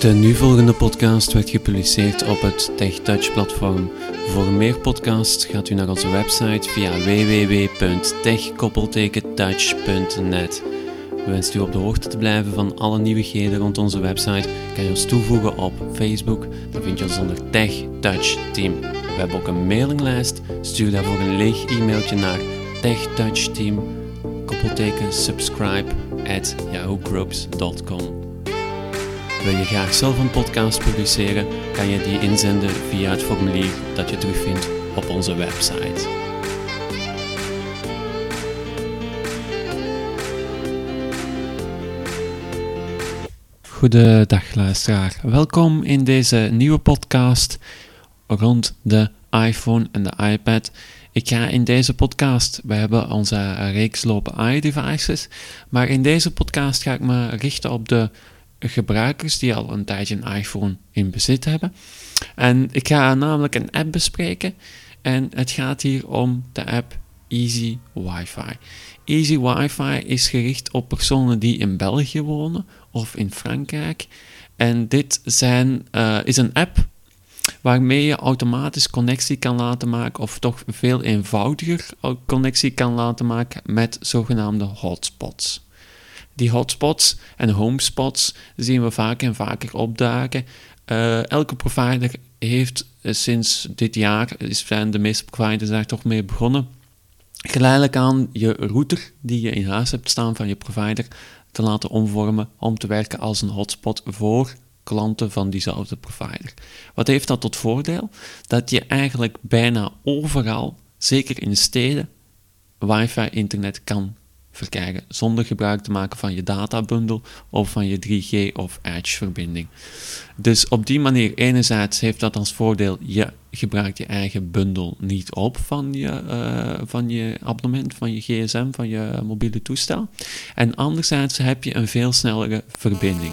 De nu volgende podcast werd gepubliceerd op het TechTouch platform. Voor meer podcasts gaat u naar onze website via www.tech-touch.net. Wenst u op de hoogte te blijven van alle nieuwigheden rond onze website, kan je ons toevoegen op Facebook. Dan vind je ons onder Tech Touch Team. We hebben ook een mailinglijst. Stuur daarvoor een leeg e-mailtje naar techtouchteam koppelteken subscribe at yahoogroups.com. Wil je graag zelf een podcast publiceren, kan je die inzenden via het formulier dat je terugvindt op onze website. Goedendag luisteraar. Welkom in deze nieuwe podcast rond de iPhone en de iPad. Ik ga in deze podcast, we hebben onze reeks lopen iDevices, maar in deze podcast ga ik me richten op de gebruikers die al een tijdje een iPhone in bezit hebben. En ik ga namelijk een app bespreken en het gaat hier om de app Easy Wi-Fi. Easy Wi-Fi is gericht op personen die in België wonen of in Frankrijk. En dit zijn, uh, is een app waarmee je automatisch connectie kan laten maken, of toch veel eenvoudiger connectie kan laten maken met zogenaamde hotspots. Die hotspots en homespots zien we vaker en vaker opdagen. Uh, elke provider heeft uh, sinds dit jaar, zijn de meeste providers daar toch mee begonnen, geleidelijk aan je router die je in huis hebt staan van je provider te laten omvormen om te werken als een hotspot voor klanten van diezelfde provider. Wat heeft dat tot voordeel? Dat je eigenlijk bijna overal, zeker in steden, wifi-internet kan verkrijgen zonder gebruik te maken van je databundel of van je 3G of Edge-verbinding. Dus op die manier, enerzijds heeft dat als voordeel, je gebruikt je eigen bundel niet op van je, uh, van je abonnement, van je gsm, van je mobiele toestel. En anderzijds heb je een veel snellere verbinding.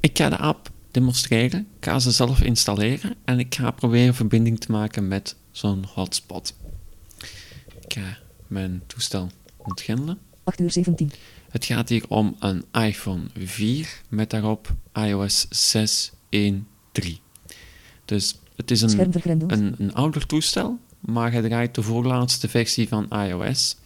Ik ga de app demonstreren, ik ga ze zelf installeren en ik ga proberen verbinding te maken met zo'n hotspot. Ik ga mijn toestel ontgrendelen. 8 uur 17. Het gaat hier om een iPhone 4 met daarop iOS 6.1.3. Dus het is een, een, een ouder toestel, maar het draait de voorlaatste versie van iOS.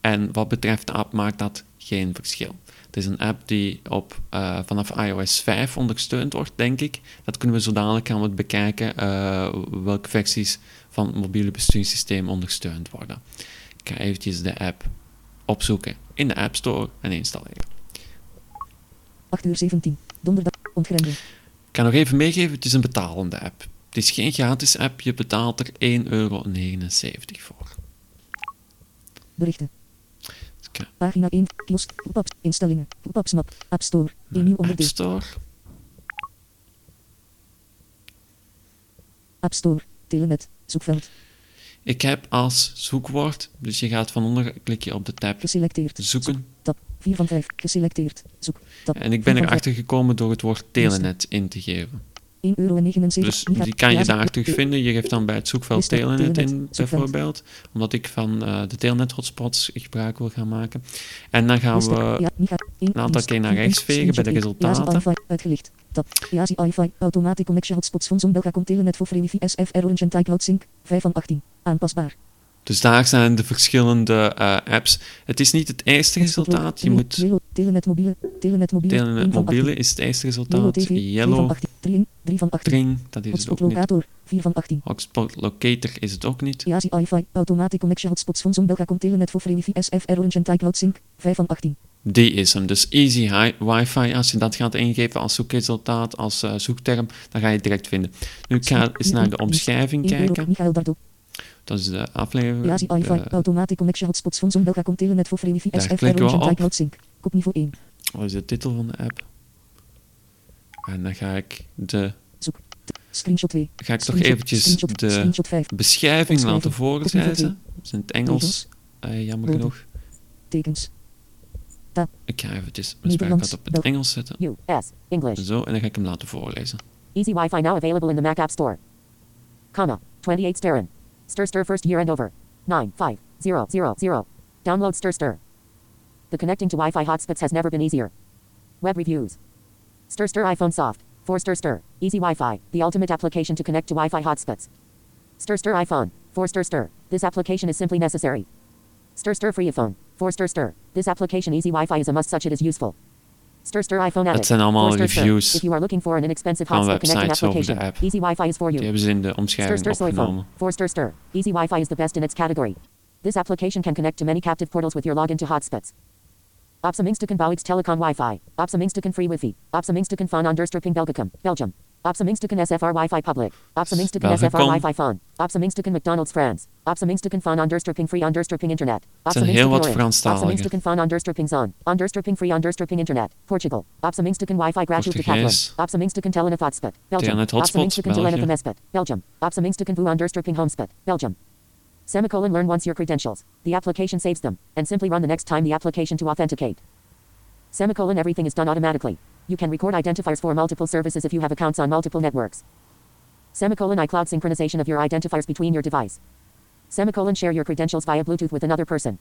En wat betreft de app maakt dat geen verschil. Het is een app die op, uh, vanaf iOS 5 ondersteund wordt, denk ik. Dat kunnen we zo dadelijk gaan we bekijken uh, welke versies van het mobiele besturingssysteem ondersteund worden. Ik ga eventjes de app opzoeken in de App Store en installeren. 8 uur 17, donderdag, ontgrendel. Ik kan nog even meegeven, het is een betalende app. Het is geen gratis app, je betaalt er 1,79 euro voor. Berichten. Pagina 1, kiosk, pop instellingen, pop App Store, een nieuw onderdeel. App Store. App Store, Telenet, zoekveld, ik heb als zoekwoord, dus je gaat van onder, klik je op de tab Geselecteerd. zoeken. Tab 4 van 5, geselecteerd. Zoek. Tab. En ik ben erachter gekomen door het woord telenet in te geven. 1,79 euro. Dus die kan je daar terugvinden. Je geeft dan bij het zoekveld telenet in, bijvoorbeeld. Omdat ik van uh, de telenet hotspots gebruik wil gaan maken. En dan gaan we een aantal keer naar rechts vegen bij de resultaten. Uitgelicht. Tab. Easy Wi-Fi. Automatic connection hotspots van Belgacom Telenet voor Free SF Orange en Type Sync. 5 van 18. Aanpasbaar. Dus daar zijn de verschillende uh, apps. Het is niet het eerste resultaat. Je moet... Telenet mobiele. Telenet mobiele. Telenet mobiele is het eerste resultaat. Yellow. 3 van 18. Tring, dat is hotspot het ook locator, niet. 4 van 18. Hotspot locator is het ook niet. Easy Wi-Fi. Automatic connection hotspots van Zoom Belgacom Telenet voor Free SF Orange en Type Sync. 5 van 18. Die is hem. Dus Easy Wi-Fi, als je dat gaat ingeven als zoekresultaat, als uh, zoekterm, dan ga je het direct vinden. Nu ik ga eens naar de omschrijving kijken. Dat is de aflevering. Easy Wi-Fi, uh, automatic connection hotspots van Zoom Belgacom Telenet voor Free SF Orange en Type Sync. Kopniveau 1. Wat is de titel van de app? En dan ga ik de... Zoek. Screenshot 2. Ga ik toch eventjes de beschrijving laten voorlezen. Dat is in het Engels, uh, jammer genoeg. Tekens. Ik ga eventjes mijn spreekpad op het Engels zetten. US, English. Zo, en dan ga ik hem laten voorlezen. Easy Wi-Fi now available in the Mac App Store. Comma, 28 Steren. Stir Stir first year and over. 9, 5, 0, 0, 0. Download Stir Stir. The connecting to Wi-Fi hotspots has never been easier. Web reviews. Stir Stir iPhone soft. For Stir Stir. Easy Wi-Fi. The ultimate application to connect to Wi-Fi hotspots. Stir Stir iPhone. For Stir Stir. This application is simply necessary. Stir Stir Free phone. For Stir Stir. This application Easy Wi-Fi is a must such it is useful. Stir Stir iPhone Addict. zijn allemaal For Stir Stir. If you are looking for an inexpensive hotspot connecting websites over de application. app. Easy Wi-Fi is for you. Die hebben ze in de Stir omschrijving Stir Soy opgenomen. Phone. For Stir Stir. Easy Wi-Fi is the best in its category. This application can connect to many captive portals with your login to hotspots. Opsamingstukken Bouwix Telecom Wi-Fi. Opsamingstukken Free Wi-Fi. Opsamingstukken Van Onderstrupping Belgicum, Belgium. Opsamingstukken SFR Wi-Fi Public. Opsamingstukken SFR Belgicum. Wi-Fi Phone. Opsamingstukken McDonald's France. Opsamingstukken Van Onderstrupping Free Onderstrupping Internet. zijn heel wat Orange. Franstaligen. Opsamingstukken Van Onderstrupping Zone. Onderstrupping Free Onderstrupping Internet. Portugal. Opsamingstukken Wi-Fi Graduate Decathlon. Portugees. Opsamingstukken Telenet Hotspot. Belgium. Telenet Hotspot, Opsamingstukken België. Telenet Mespot. Belgium. Opsamingstukken Vu Onderstrupping Homespot. Belgium. Semicolon learn once your credentials. The application saves them, and simply run the next time the application to authenticate. Semicolon everything is done automatically. You can record identifiers for multiple services if you have accounts on multiple networks. Semicolon iCloud synchronization of your identifiers between your device. Semicolon share your credentials via Bluetooth with another person.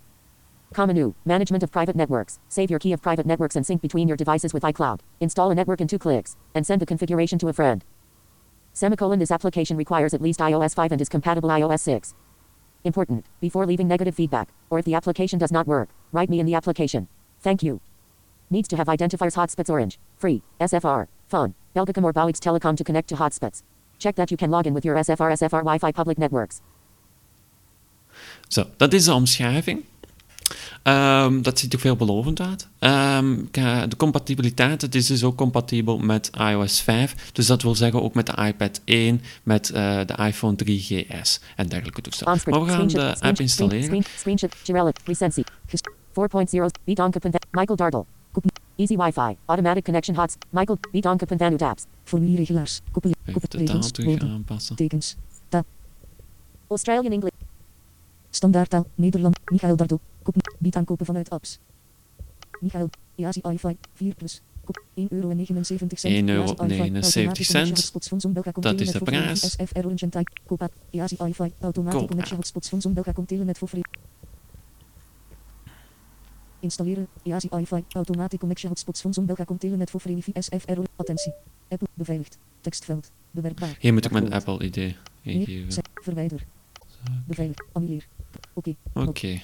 Common management of private networks. Save your key of private networks and sync between your devices with iCloud. Install a network in two clicks and send the configuration to a friend. Semicolon this application requires at least iOS 5 and is compatible iOS 6. Important. Before leaving negative feedback, or if the application does not work, write me in the application. Thank you. Needs to have identifiers hotspots orange, free, SFR, phone, Belgicum or Bouwix Telecom to connect to hotspots. Check that you can log in with your SFR SFR Wi-Fi public networks. Zo, dat is de omschrijving. Ehm, dat ziet er veelbelovend uit. Ka- de compatibiliteit, het is dus ook compatibel met iOS 5. Dus dat wil zeggen ook met de iPad 1, met eh, de iPhone 3GS en dergelijke toestellen. Maar we gaan de app installeren. screen, screenshot, Girelli, recensie, Ges- 4.0, beat on Kapan, Michael Dartle, Easy Wi-Fi, automatic connection hots, Michael, beat on Kapan Vanu tabs, Formulierregelaars. Taal Koppelregels. Woorden. aanpassen. Tekens. Australian English, Standaardtaal. Nederland. Michael Dardo. Kop. Bied aankopen vanuit apps. Michael. EASI iFi. 4 plus. Kop. 1,79 euro. 1,79 euro. Dat is de voor prijs. Koop. EASI iFi. Automatische Koop connectie hotspots van Zon Belga komt Telenet voor free. Installeren. EASI iFi. Automatische connectie hotspots van Zon Belga komt Telenet voor free wifi SFR Orange. Attentie. Apple. Beveiligd. Tekstveld. Bewerkbaar. Hier moet ik mijn. Apple-ID Nee. ingeven. Verwijder. Beveilig. Annuleer. Oké. Oké.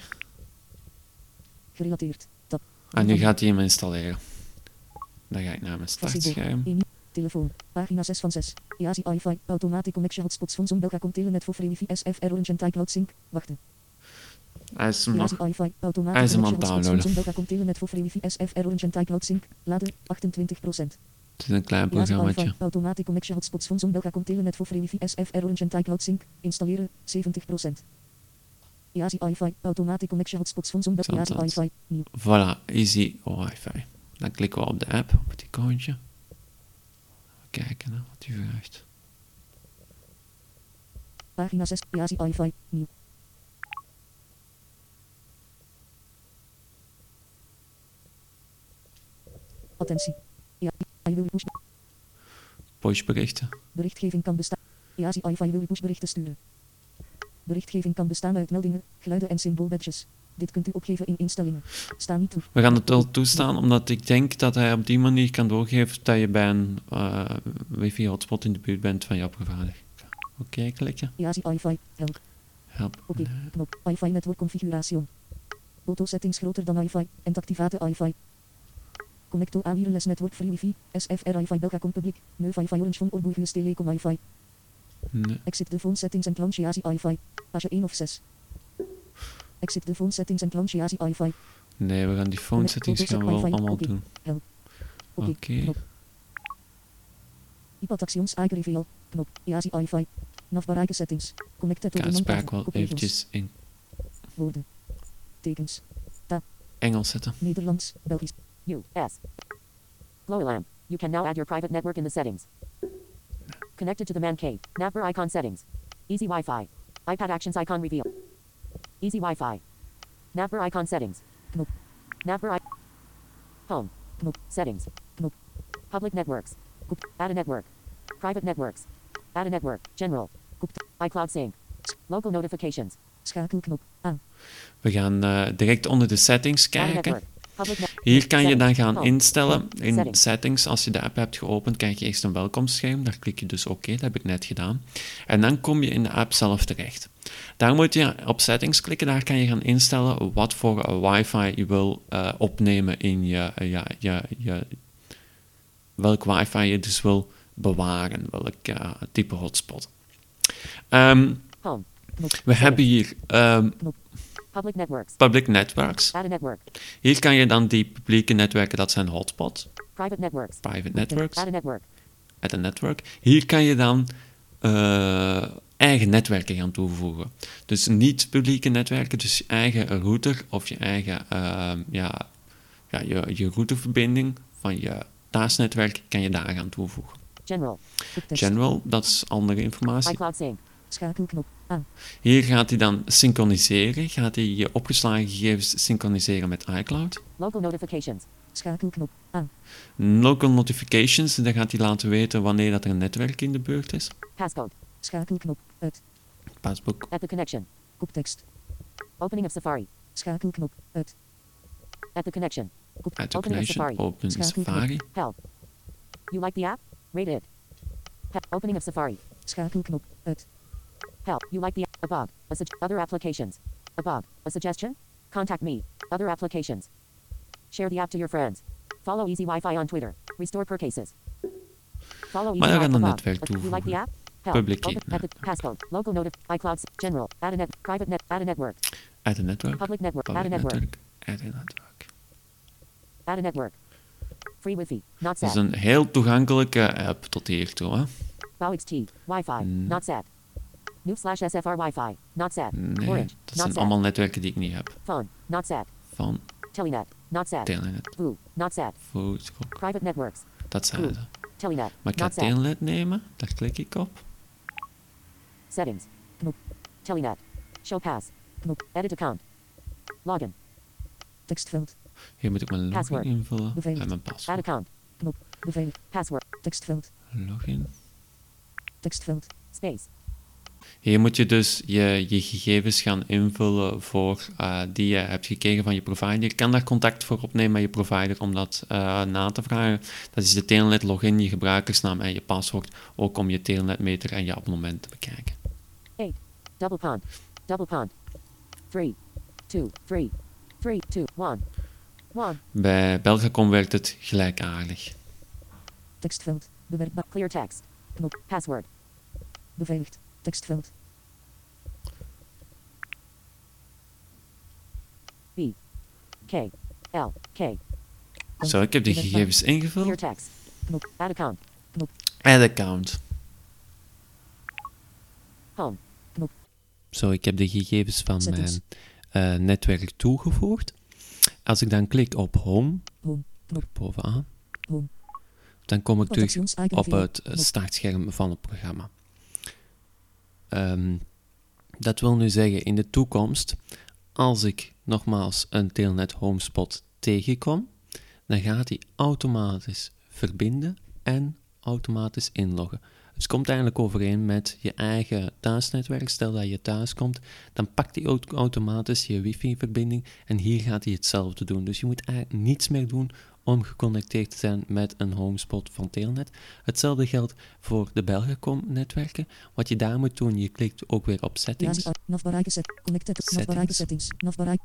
Gerelateerd. Tab. En nu gaat hij hem installeren. Dan ga ik naar mijn startscherm. Telefoon. Pagina 6 van 6. EASI iFi. Automatic connection hotspots van Zon Belga komt Telenet voor free wifi SFR Orange en Type Cloud Sync. Wachten. Hij is hem. Hij is hem aan het downloaden. Voor free wifi SFR Orange en Type Cloud Sync. Laden 28%. Het is een klein programmaatje. Automatic connection hotspots van Zon Belga komt Telenet voor free wifi SFR Orange en Type Cloud Sync. Installeren 70%. EASI iFi. Automatic connection hotspots van Zon Belga. EASI Zandvoort. iFi. Nieuw. Voilà, easy wifi. Dan klikken we op de app, op het icoontje. Kijken hè, wat hij vraagt. Pagina 6. EASI iFi. Nieuw. Attentie. Ja, I wil push Pushberichten. berichtgeving kan bestaan. EASI iFi wil pushberichten sturen. Berichtgeving kan bestaan uit meldingen, geluiden en symboolbadges. Dit kunt u opgeven in instellingen. Sta niet toe. We gaan het wel toestaan, omdat ik denk dat hij op die manier kan doorgeven dat je bij een eh, wifi-hotspot in de buurt bent van je opgevaardigd. Oké, klikken. EASI iFi. Help. Help. Oké. Knop. iFi network configuratie. Auto settings groter dan iFi. En activate iFi. Connecto a wireless network free wifi. SFR iFi Belga com public. Neuf iFi orange van Orburgus Telecom iFi. Nee. Exit de phone settings en launch EASI iFi. Page 1 of 6. Exit de phone settings en launch EASI iFi. nee, we gaan die phone settings gaan we wel allemaal doen. Oké. Knop. iPad actions eigen reveal. Knop. EASI iFi. Navbaarlijke settings. Connected Ik to iemand spraak wel eventjes in Woorden. Tekens. Engels zetten. Nederlands. Belgisch. U.S. Glow lamp. You can now add your private network in the settings. Connected to the man cave. Napper icon settings. Easy Wi-Fi. iPad actions icon reveal. Easy Wi-Fi. Napper icon settings. Knop. Napper I- Home. Settings. Public networks. Add a network. Private networks. Add a network. General. ICloud sync. Local notifications. Schakelknop. Aan. We gaan eh, direct onder de settings kijken. Hier kan je dan gaan instellen Home. in Settings. Als je de app hebt geopend, krijg je eerst een welkomstscherm. Daar klik je dus oké, dat heb ik net gedaan. En dan kom je in de app zelf terecht. Daar moet je op settings klikken. Daar kan je gaan instellen wat voor wifi je wil eh, opnemen in je, eh, ja, je, je, welk wifi je dus wil bewaren, welk eh, type hotspot. Ehm. Knop. we hebben hier ehm, Public networks. public networks. Add a network. Hier kan je dan die publieke netwerken, dat zijn hotspots, Private networks. private networks. Add a network. Hier kan je dan eh, eigen netwerken gaan toevoegen. Dus niet publieke netwerken, dus je eigen router of je eigen ehm, ja, ja, je, je routerverbinding van je thuisnetwerk kan je daar gaan toevoegen. General. General, dat is andere informatie. iCloud Sync. Schakelknop. Aan. Hier gaat hij dan synchroniseren, gaat hij je opgeslagen gegevens synchroniseren met iCloud. Local notifications. Schakelknop. Aan. Local notifications, daar gaat hij laten weten wanneer dat er een netwerk in de buurt is. Passcode. Schakelknop. Uit. Passbook, At the connection. Koptekst. Opening of Safari. Schakelknop. Uit. At the connection. Uit de Opening of connection, Safari. open Schakelknop. Safari. Help. You like the app? Rate it. Opening of Safari. Schakelknop. Uit. Help. You like the app? Above. A sug- other applications. Above. A suggestion? Contact me. Other applications. Share the app to your friends. Follow Easy Wi-Fi on Twitter. Restore per cases. Follow Easy Maar we gaan Wi-Fi above. You like the app? Help. Publicate Open- the passcode. Local notif. iCloud. s- General. Add a net. Private net. Add a network. Add a network. Public network. Add a network. network. Add a network. Add a network. Free Wi-Fi. Not Het is set. een heel toegankelijke app tot hiertoe. Hè? BowXT. Wi-Fi. Mm. Not set. New slash SFR Wi-Fi. Not set. Nee, Orange. dat Not zijn set. allemaal netwerken die ik niet heb. Phone. Not set. Van Telenet. Not set. Telenet, Boo. Not set. Facebook, Private networks. dat zijn ze. Telenet. Maar ik ga. Telenet nemen, daar klik ik op. Settings. Knop. Telenet. Show pass. Knop. Edit account. Login. Tekstveld. Hier moet ik mijn login invullen en mijn Add paswoord. account. Knop. Beveiligd. Password. Tekstveld. Login. Tekstveld. Space. Hier moet je dus je, je gegevens gaan invullen voor, eh, die je hebt gekregen van je provider. Je kan daar contact voor opnemen met je provider om dat eh, na te vragen. Dat is de Telenet login, je gebruikersnaam en je paswoord. Ook om je Telenetmeter en je abonnement te bekijken. 8. Double pond. Double pond. 3. 2. 3. 3. 2. 1. 1. Bij Belgacom werkt het gelijkaardig. Tekstveld. Bewerkbaar. Clear text. Knop. Password. Beveiligd. Tekstveld. B. K. L. K. Zo, ik heb de gegevens Clear ingevuld. text. Knop. Add account. Add account. Home. Zo, ik heb de gegevens van mijn eh, netwerk toegevoegd. Als ik dan klik op Home, Home. Knop. bovenaan, Home. dan kom ik terug op het eh, startscherm van het programma. Ehm, dat wil nu zeggen, in de toekomst, als ik nogmaals een Telnet Homespot tegenkom, dan gaat hij automatisch verbinden en automatisch inloggen. Het komt eigenlijk overeen met je eigen thuisnetwerk. Stel dat je thuis komt, dan pakt hij auto- automatisch je wifi-verbinding en hier gaat hij hetzelfde doen. Dus je moet eigenlijk niets meer doen om geconnecteerd te zijn met een homespot van Telnet. Hetzelfde geldt voor de Belgacom-netwerken. Wat je daar moet doen, je klikt ook weer op settings. Juist. Navbereiken set. Connected. Navbereiken settings. Navbereik.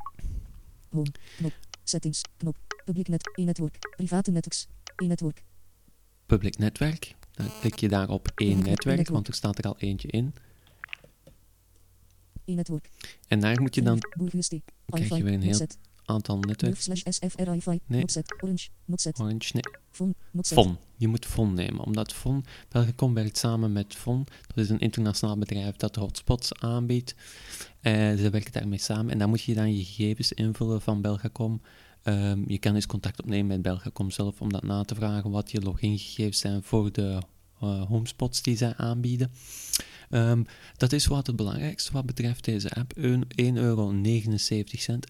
Home. Knop. Settings. Knop. Public net. E-network. Private networks. E-network. Public netwerk. Dan klik je daar op één netwerk, want er staat er al eentje in. E-network. En daar moet je dan krijg je weer een heel aantal hi-fi. Nee. Orange. Nee. FON. Je moet FON nemen, omdat FON, Belgacom werkt samen met FON. Dat is een internationaal bedrijf dat hotspots aanbiedt. Eh, ze werken daarmee samen en daar moet je dan je gegevens invullen van Belgacom. Ehm, je kan eens contact opnemen met Belgacom zelf om dat na te vragen wat je logingegevens zijn voor de eh, homespots die zij aanbieden. Ehm, dat is wat het belangrijkste wat betreft deze app. 1,79 euro.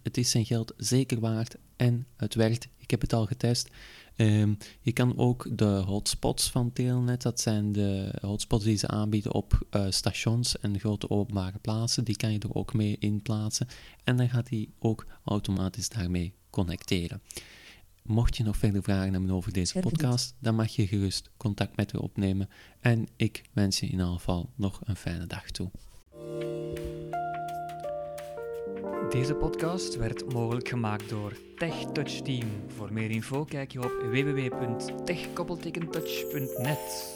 Het is zijn geld zeker waard en het werkt. Ik heb het al getest. Ehm, je kan ook de hotspots van Telenet, dat zijn de hotspots die ze aanbieden op eh, stations en grote openbare plaatsen, die kan je er ook mee in plaatsen. En dan gaat hij ook automatisch daarmee connecteren. Mocht je nog verder vragen hebben over deze podcast, dan mag je gerust contact met me opnemen. En ik wens je in ieder geval nog een fijne dag toe. Deze podcast werd mogelijk gemaakt door TechTouch Team. Voor meer info kijk je op www.techkoppeltekentouch.net.